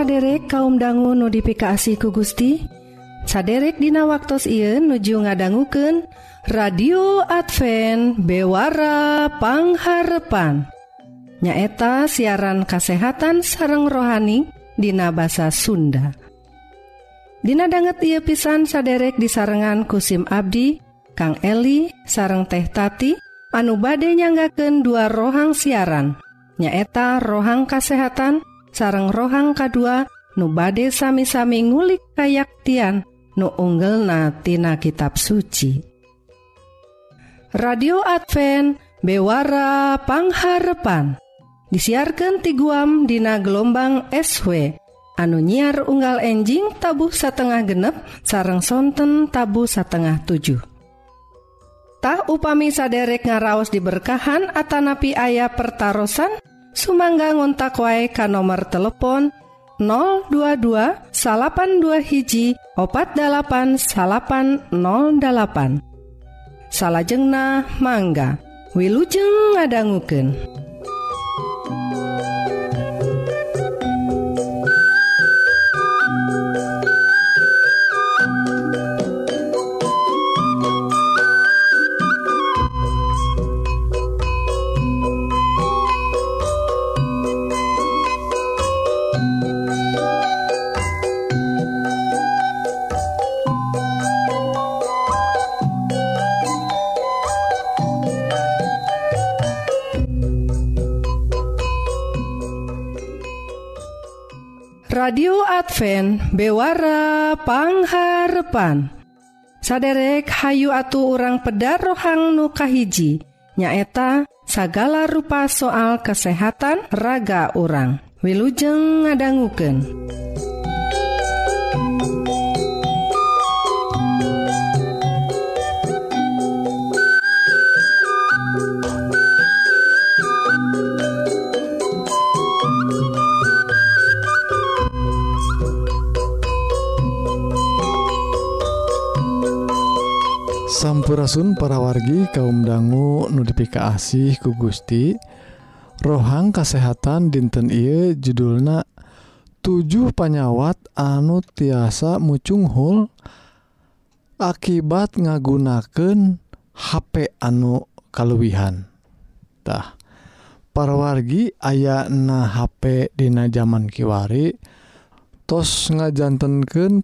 saderek kaum dangu notifikasi ku Gusti saderek Dina waktu Ieu nuju ngadangguken radio Advent bewarapangharpan nyaeta siaran kasehatan sareng rohani Dina basa Sunda. Dina banget ia pisan saderek di sarengan kusim Abdi Kang Eli sareng teh tati anu bade nyanggaken dua rohang siaran nyaeta rohang kasehatan sareng rohang kedua nu bade sami-sami ngulik kayaktian nu unggel natina kitab suci. Radio Advent Bewara Pangharepan. Disiarkan ti guam dina gelombang SW anu nyiar unggal enjing tabuh satengah genep sarang sonten tabu satengah 7 Tah upami saderek ngaraos diberkahan Atanapi ayah pertaran Sumangga ngontak wae ka nomor telepon 022 salapan dua hiji opat dalapan salapan 08 salahjengna mangga Wilujeng ngadangguken. Advent bewarapangharpan saderek Hayu atuh orang pedar rohang nukahiji nyaeta sagala rupa soal kesehatan raga orang wilujeng ngadangguken. Sampurasun para wargi kaum dangu nudipika asih ku Gusti. Rohang kasehatan dinten Ieu judulna 7 panyawat anu tiasa mucunghul akibat ngagunaken HP anu kaluwihantah para wargi aya na HP Dina zaman Kiwari tos ngajantenken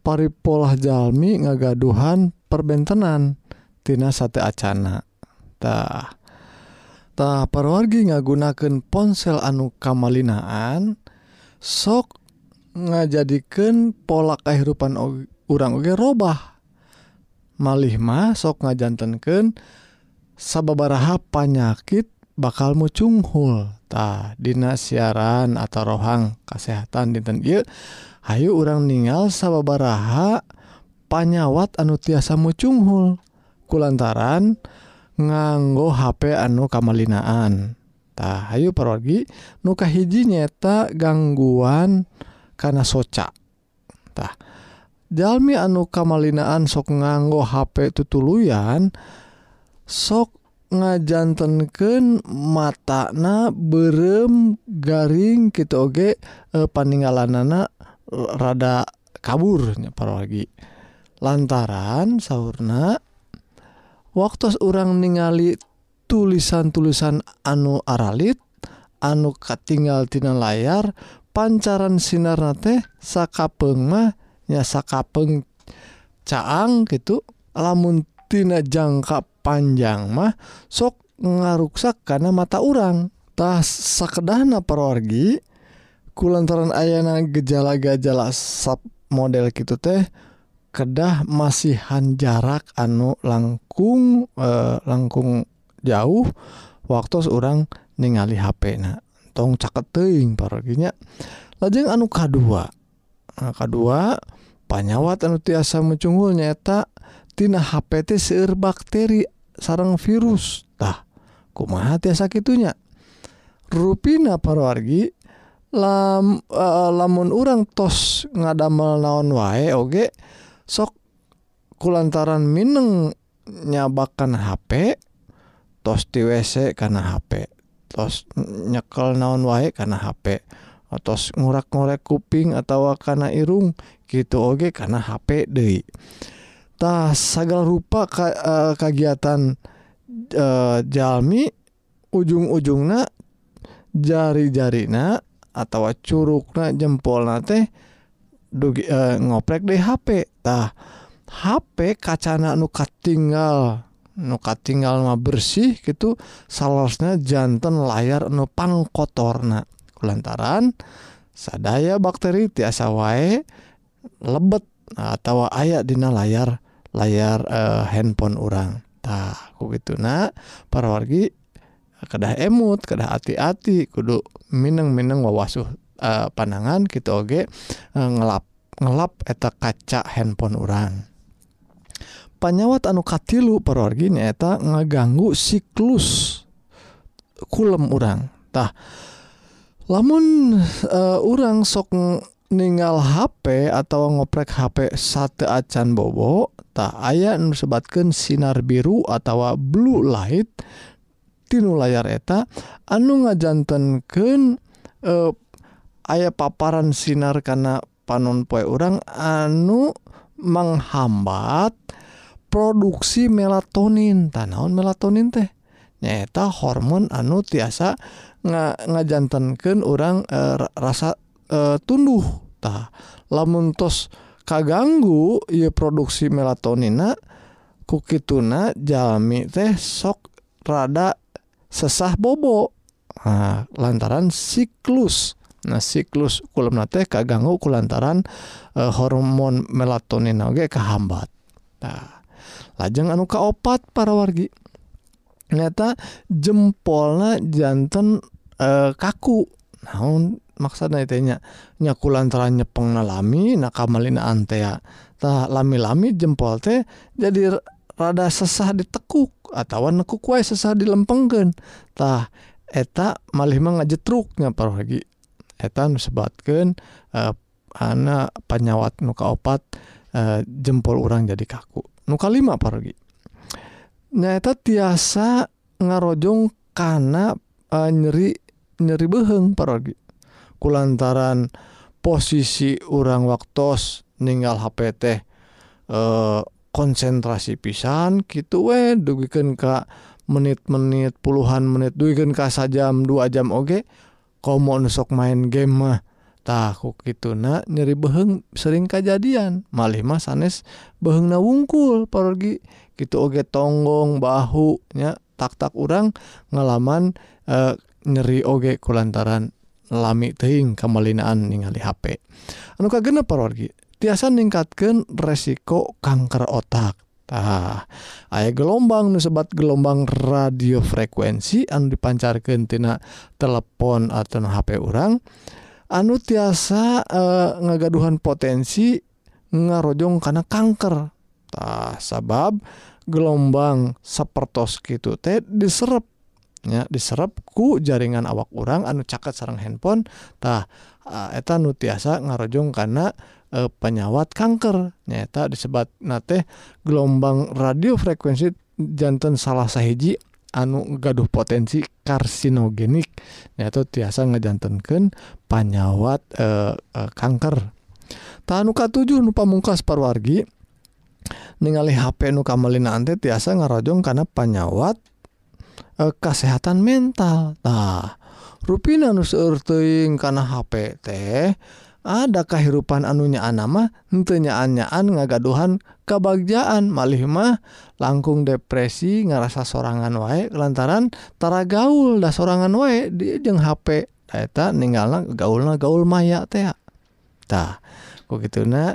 pari pola Jalmi ngagaduhan perbentenantina sate acanatah perwargi ngagunaken ponsel anu kamalinaan sok ngajadikan pola kehidupan urang oge robah. Malihmah sok ngajantanken sababaraha panyakit bakal mucunghultah Dina siaran atau rohang kesehatan dinten Ieu orang ningal sababaraha panyawat anu tiasa mucunghul kulantaran nganggo HP anu kamalinaan.tah Ayu pergi nuka hiji nyeta gangguan karena socatah Jami anu kamalinaan sok nganggo HP tutuluyan sok ngajantenken matana berem garing gitu oge e, paninggalanana rada kaburnya paragi. lantaran sahurna waktu orang ningali tulisan-tulisan anu aralit anu katinggaltina layar pancaran sinarna teh sakapeng mah nya sakapeng caang gitu lamuntina jangka panjang mah sok ngaruksak karena mata orang tas sakedahna perorgi kulantaran ayana gejala-gejala sub model gitu teh kedah masihan jarak anu langkung e, langkung jauh waktu seorang ningali HP nah tong caket teing paraginya lajeng anu K2 nah, K2 panyawat anu tiasa mencunggul nyata tina HPT seueur bakteri sarang virus. Tah kumaha tiasa kitunya? Rupina parwargi lam uh, lamun urang tos ngadamel naon wae oge okay? sok kulantaran Mineng nyabakan HP tos di WC karena HP tos nyekel naon wae karena HP tos ngurak-ngorek kuping atau karena irung gitu oge karena HP deh tah segala rupa ka, eh, uh, kegiatan uh, eh, jalmi ujung-ujungna jari-jarina atau curugna jempolna teh dugi uh, eh, ngoprek di HPtah HP kacana nukat tinggal nukat tinggal mah bersih gitu salahnya jantan layar nupang kotorna lantaran sadaya bakteri tiasa wae lebet atau ayat dina layar layar uh, handphone orangtah begitu nah para wargi kedah emut kedah hati-hati kudu Mineng-mineng wawasuh Eh, uh, panangan gitu oge uh, eh, ngelap ngelap eta kaca handphone orang panyawat anu katilu perorgi eta ngeganggu siklus kulem orangtah lamun eh, uh, orang sok ningal HP atau ngoprek HP sate acan bobo tak aya nusebatkan sinar biru atau blue light tinu layar eta anu ngajantenken e, aya paparan sinar karena panon poe orang anu menghambat produksi melatonin. Tanaon melatonin teh? Nyata hormon anu tiasa nga ngajantankan orang e, rasa e, tundutah lamuntos kaganggu ia produksi melatonina kuki tuna jalmi teh sok rada sesah bobo. Nah, lantaran siklus nah siklus kulum teh kaganggu kulantaran e, hormon melatonin oge kehambat nah lajeng anu kaopat para wargi. Ternyata jempolnya jantan e, kaku. Naon maksudnya itenya nya? Lantaran nyepeng nalami nakamalina antea. Tah lami-lami jempol teh jadi rada sesah ditekuk atau nekuk wae sesah dilempengkeun. Tah eta malih mah ngajetruknya para lagi etan disebabkan uh, eh, anak penyawat nuka opat uh, eh, jempol orang jadi kaku nuka lima pergi nyata tiasa ngarojong karena uh, eh, nyeri nyeri beheng pergi kulantaran posisi orang waktos ninggal HP teh konsentrasi pisan gitu we dugikan Ka menit-menit puluhan menit dugikan ka sajam dua jam oge okay. komo nusok main game mah tahu gitu nah nyeri beheng sering kejadian malih mas sanes beheng na wungkul pergi gitu oge tonggong bahunya tak-tak orang ngalaman e, nyeri oge kulantaran lami teing kemalinaan ningali HP anu kagena pergi tiasa ningkatkan resiko kanker otak. tah aya gelombang nusebat gelombang radio frekuensi anu dipancarkentina telepon atau HP orang anu tiasa e, ngagaduhan potensi ngarojong karena kanker. Tah sabab gelombang sepertos gitu teh diserap ya diserap ku jaringan awak orang anu caket sarang handphone. Tah eh, eta nu tiasa ngarojong karena e, penyawat kanker. Nyata disebat nate gelombang radio frekuensi jantan salah sahiji anu gaduh potensi karsinogenik. Yaitu tiasa ngejantankan panyawat e, eh, e, eh, kanker. Tanuka 7 nu pamungkas parwargi ningali HP nu kamelina ante tiasa ngarojong karena panyawat e, kesehatan mental. Nah rupina nu seueur teuing kana HP teh ada kehidupan anunya anama tenyaannyaan ngagaduhan kebagjaan malihmah langkung depresi ngerasa sorangan wae lantaran tara gaul dah sorangan wae di jeng HP eta ninggal gaul gaul maya teatah kok gitu na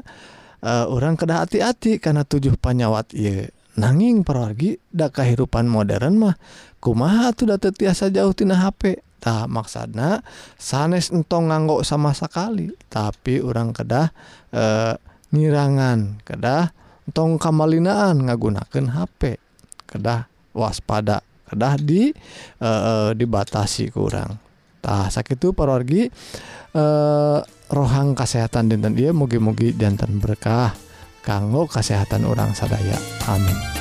eh, uh, orang kedah hati-hati karena tujuh panyawat ye nanging perwargi da kehidupan modern mah? Kumaha tuh data tiasa jauh tina HP tak maksana sanes entong nganggo sama sekali tapi orang kedah eh, e, nyirangan kedah tong kamalinaan ngagunakan HP kedah waspada kedah di e, e, dibatasi kurang tah sakit itu parorgi e, eh, rohang kesehatan dinten dia mugi-mugi jantan berkah kanggo kesehatan orang sadaya. Amin.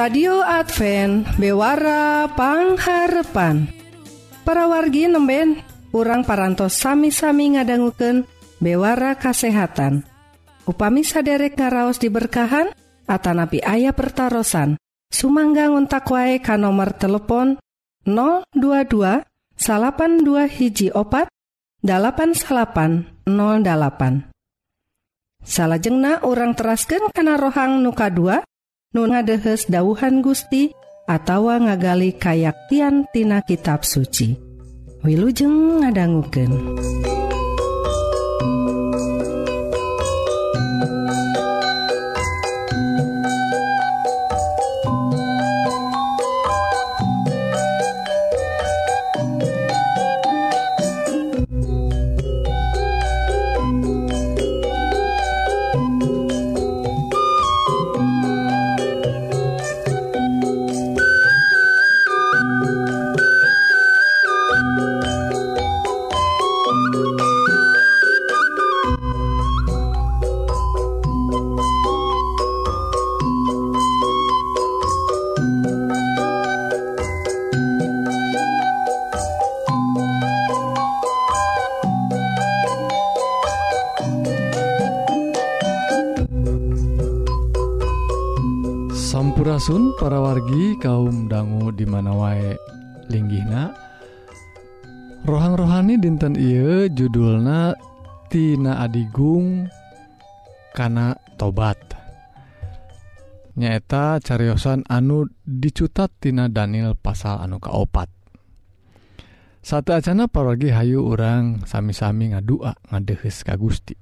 radio Advent bewarapangharepan para wargi nemben urang parantos sami-sami ngadangguken bewara kasehatan. Upami saderek ngaraos diberkahan Atanapi ayah pertaran Sumangga ngontak wae ka nomor telepon 022 salapan dua hiji opat 8808 salahjengna orang terasken kana rohang nuka 2 Nun ngadehes dauhan Gusti atawa ngagali kayaktian tina kitab suci. Wilujeng ngadangguken. Sampurasun para wargi kaum dangu di mana wae linggihna? Nyanyi dinten Ieu judulna Tina Adigung Kana tobat. Nyaeta cariosan anu dicutat Tina Daniel pasal anu kaopat. Satu acana paragi Hayu orang sami-sami ngadua ngadehes ka Gusti.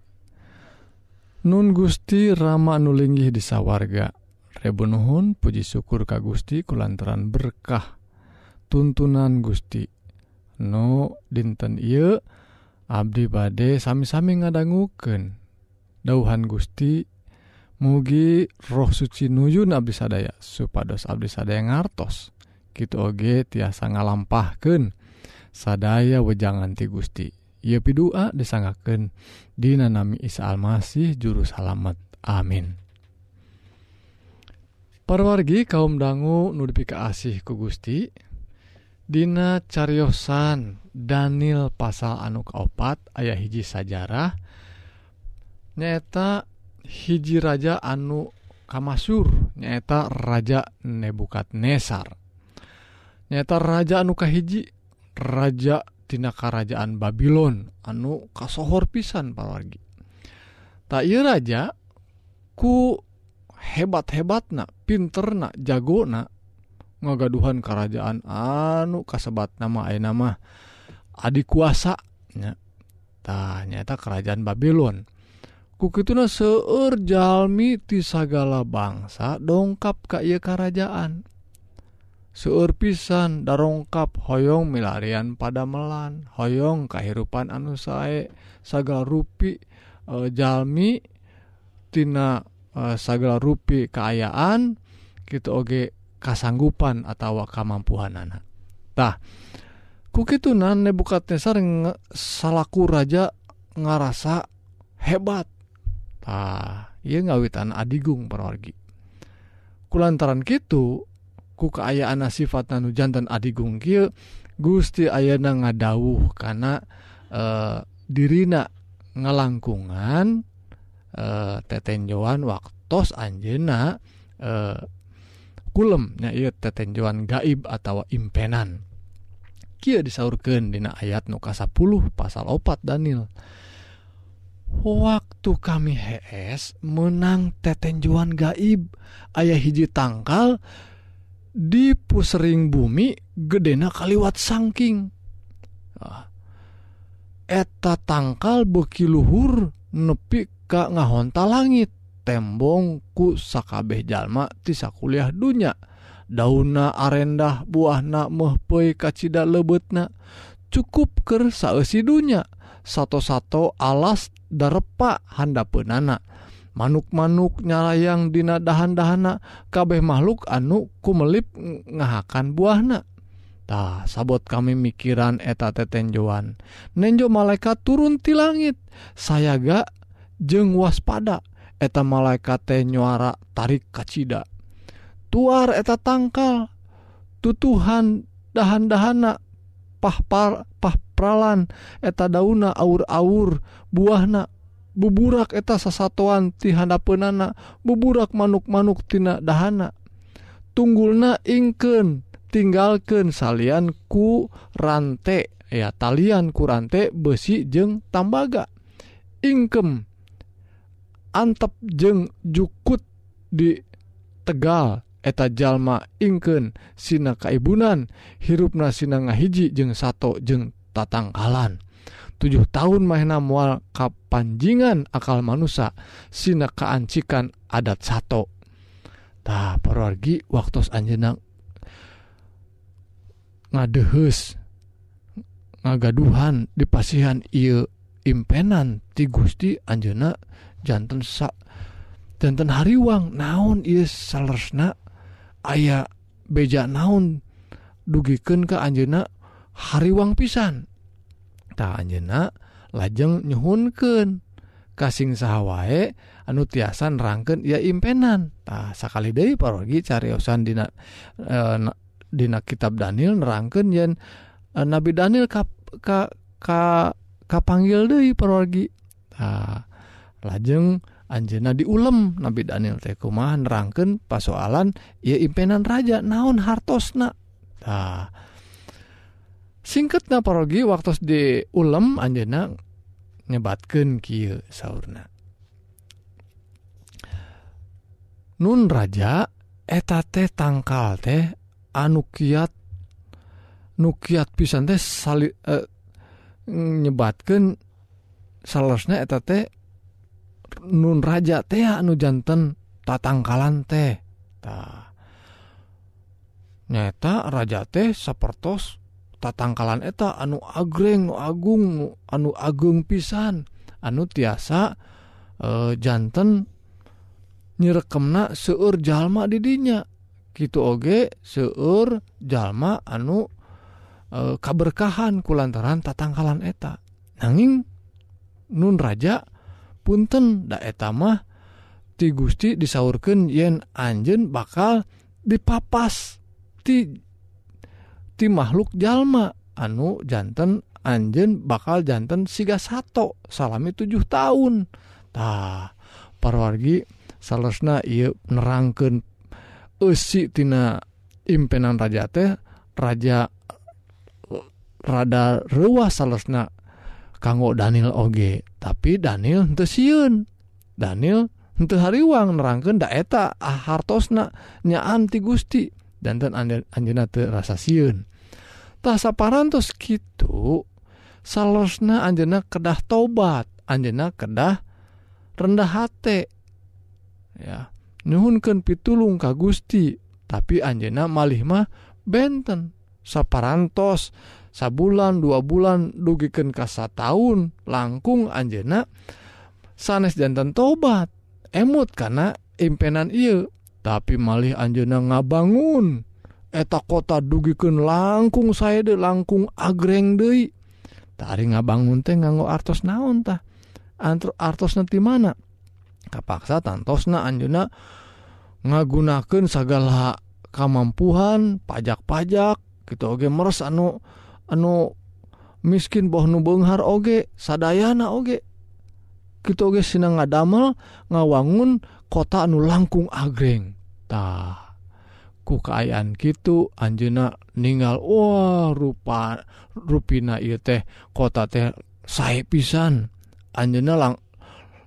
Nun Gusti Rama nulinggih di sawarga. Rebunuhun puji syukur ka Gusti kulantaran berkah tuntunan Gusti. nu dinten ieu Abdi bade sami-sami ngadangguken dauhan Gusti mugi roh suci nuyun Abdi sadaya supados Abdi sadaya ngartos. Gitu oge tiasa ngalampahken sadaya wejangan ti Gusti. Ia pidua disangaken dinanami Isa Almasih juru salamet amin. Perwargi kaum dangu nudipika asih ku Gusti Dina caryosan Daniel pasal anuk opat ayah hiji sajarah nyata hiji raja anu Kamasur nyata raja Nebukadnesar. Nyata raja anu kahiji raja tina kerajaan Babylon anu kasohor pisan pawargi tak iya raja ku hebat-hebatna pinterna jagona ngagaduhan kerajaan anu kasebat nama A nama adik kuasanya tanyata kerajaan Babylon kukituna seueur Jalmi ti sagala bangsa dongkap ka ieu kerajaan. Seueur pisan darongkap hoyong milarian pada melan hoyong kehidupan anu sae sagala rupi e, Jalmi tina e, sagala rupi keayaan kita oge kasanggupan atau kamampuhan anaktah kukitunan Nebukadnezar salahku raja ngarasa hebattah ia ngawitan Adigung perorgi kulantaran gitu ku keayaan sifat Nanu jantan Adigung Ky Gusti Ayna ngadauh karena eh, dirina ngalangkungan eh, tetenjoan waktu anjena eh, kulemnya ia tetenjuan gaib atau impenan. Kia disaurkan dina ayat nukasa 10 pasal opat Daniel. Waktu kami HS menang tetenjuan gaib ayah hiji tangkal di pusering bumi gedena kaliwat sangking. Ah. Eta tangkal beki luhur nepi ka ngahonta langit. ditembong ku sakabeh jalma tisa kuliah dunya. Dauna arendah buahna mehpoi kacita lebetna. Cukup ker saeusi dunya. Satu-satu alas darepa handapeunana manuk-manuk nyalayang dina dahan-dahana kabeh makhluk anu kumelip ngahakan buahna. Tah, sabot kami mikiran eta tetenjoan. Nenjo malaikat turun ti langit, sayaga jeng waspada. eta malaikat teh nyara tarik kacita tuar eta tangkal tutuhan dahan-dahana pahpar pahpralan eta dauna aur-aur buahna buburak eta sasatuan tihanapenana buburak manuk-manuk tina dahana. Tunggulna ingken tinggalkan salian ku rante ya talian kurante besi jeng tambaga. Ingkem antep jeung jukut di Tegal eta jalma ingken Sina kaibunan hirupna Sina ngahiji jeung satu jeung tatangkalan. 7 tahun mahna mual kapanjingan akal manusia Sina keancikan adat satutah perwargi waktu Anjenang ngadehus ngagaduhan dipasihan ia impenan ti Gusti Anjena jantan sak jantan hariwang naon is salesna aya beja naon dugiken ke Anjena hariwang pisan. Tak Anjena lajeng nyhunken kasing sahwae anu tiasan rangken ya impenan. Tak sakali dari parogi cariyosan dina e, dina kitab Daniel nerangken yen e, Nabi Daniel kap ka ka kapanggil deh parogi. Tak lajeng Anjena diulem. Nabi Daniel teh kumaha nerangkeun pasoalan ia impenan raja naon hartosna? Tah. singkat naparogi waktu di ulem Anjena nyebatkan Ki sauna Nun raja eta teh tangkal teh anu kiat nukiat pisan teh sali, eh, nyebatkan salesnya eta teh nun raja teh anu jantan tatangkalan teh. Ta. Nyata raja teh sapertos tatangkalan eta anu agreng nu agung nu anu agung pisan. Anu tiasa e, jantan nyirekemna seur jalma didinya gitu oge seur jalma anu e, kaberkahan kulantaran tatangkalan eta. Nanging nun raja punten daeta mah ti Gusti disaurkan yen Anjen bakal dipapas ti ti makhluk jalma. Anu jantan Anjen bakal jantan siga satu salami 7 tahun. Tah parwargi salesna ia nerangkan esi tina impenan raja teh raja rada ruah salesna kanggo Daniel oge. Tapi Daniel ente siun. Daniel ente hariwang nerangkan daeta ah hartosna nyaan ti Gusti. Dan dan anjeuna teu rasa siun. Tah saparantos kitu salosna anjeuna kedah tobat anjeuna kedah rendah hati ya nuhunkan pitulung ka Gusti. Tapi anjena malih mah benten. Saparantos sabulan dua bulan dugiken kasa tahun langkung Anjena sanes jantan tobat emut karena impenan il tapi malih Anjena ngabangun. Eta kota dugiken langkung saya de langkung agreng Dei tari ngabangun teh nganggo artos naon tah? Antro artos nanti mana? Kapaksa tantosna Anjena ngagunaken segala kemampuan pajak-pajak gitu Oge meres anu anu miskin boh nu Benghar oge sadana oge. Gitu oge sinang ngadamel ngawangun kota anu langkung agrengtah ku kaayaan gitu Anjena ningal Wah rupa ruina teh kota teh saya pisan. Anjena lang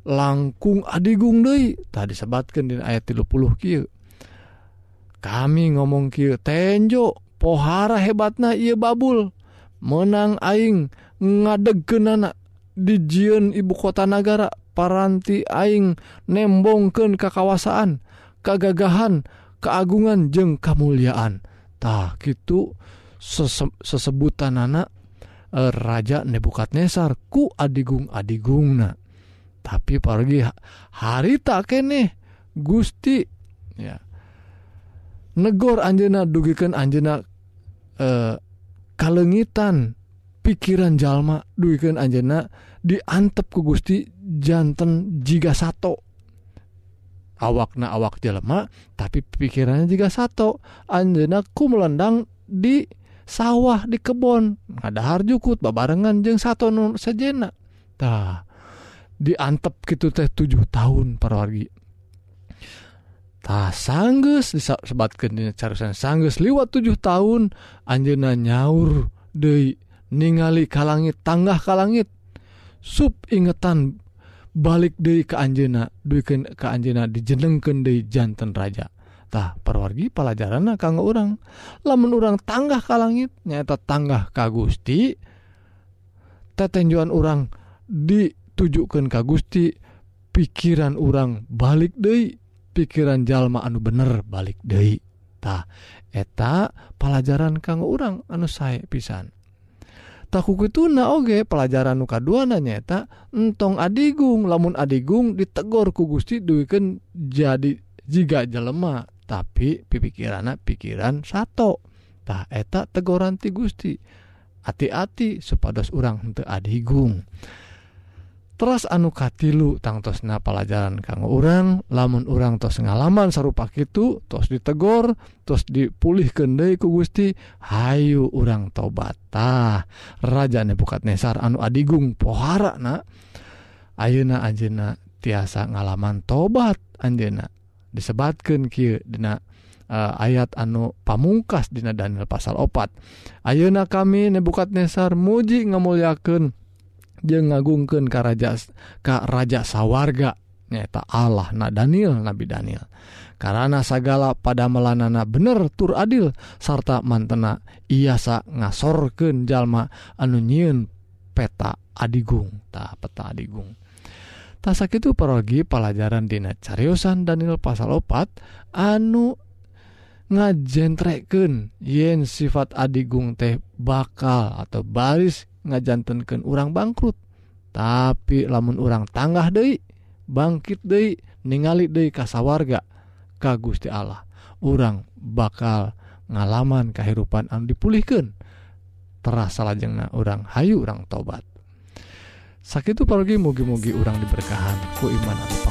langkung Adigung Dei tadi disebatkan di ayat 30 Q kami ngomong Q tenjo pohara hebatna ia babul. menang aing ngadegen anak dijiun ibu kota negara paranti aing nembongken kekawasaan kegagahan keagungan jeng kemuliaantah gitu sese sesebutan anak e, eh, Raja Nebukadnesar ku adigung adigungna tapi pergi hari tak kene Gusti ya. Negor Anjena dugikan Anjena eh kalengitan pikiran jalma duken Anjena diantep ku Gusti jantan jika satu awakna awak jelema tapi pikirannya juga satu Anjena ku melendang di sawah di kebon. Ada harjukut babarengan jeng satu nun sejena tah diantep gitu teh tujuh tahun perwargi sanggus disebatkan cara sanggus liwat 7 tahun Anjena nyaur De ningali ka langit tangga ka langit. Sub ingetan balik De ke Anjena du ke Anjena dijenengken dijantan rajatah perwargi pelajaran kang orang lamen orang tangga ka langit nyata tangga Ka Gusti tetenjuan orang ditujukan Ka Gusti pikiran orang balik De pikiran jalma anu bener balik Deitah eta pelajaran kanggo urang anu saya pisan. Takku itu na oge pelajaran nukaduana nyata entong adigung lamun adigung ditegor ku Gusti duwiken jadi jika jelema tapi pipikiran pikiran satu tah eta tegoranti Gusti. Hati-hati sepados orang untuk adigung. terus anu katilu tangtosna pelajaran kanggo orang lamun orang tos ngalaman sarupa itu tos ditegor tos dipulih kendai ku Gusti Hayu urang tobatah. Raja Nebukadnesar anu adigung pohara na Ayeuna Anjena tiasa ngalaman tobat Anjena disebatkan Ky Dina Uh, ayat anu pamungkas Dina Daniel pasal opat. Ayeuna kami nebukadnesar muji ngemuliaken jeung ngagungken ka raja ka raja sawarga nyata Allah na Daniel Nabi Daniel. Karena sagala pada melanana bener tur adil sarta mantena iasa ngasorkeun jalma anu nyieun peta adigung ta peta adigung. Tasak itu perogi pelajaran dina cariosan Daniel pasal opat anu ngajentreken yen sifat adigung teh bakal atau baris ngajantankan urang bangkrut. Tapi lamun urang tanggah De bangkit De ningali De kasa warga ka Gusti Allah orang bakal ngalaman kehidupan anu dipulihkan terasa lajengna orang hayu orang tobat. Sakit itu pergi mugi-mugi orang diberkahan ku iman anu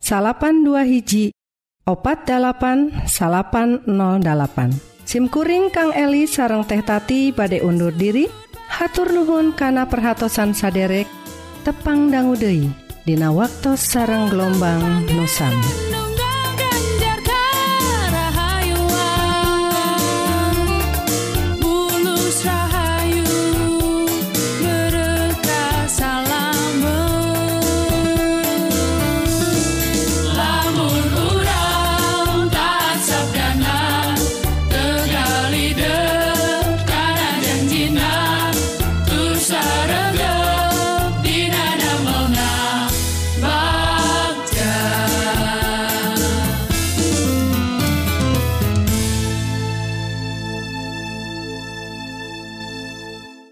salapan dua hiji. Opat dalapan salapan 08 SIMkuring Kang Eli sareng teh tati badai undur diri. Hatur nuhun kana perhatsan saderek tepang danggudehi Dina waktu sarang gelombang nusam.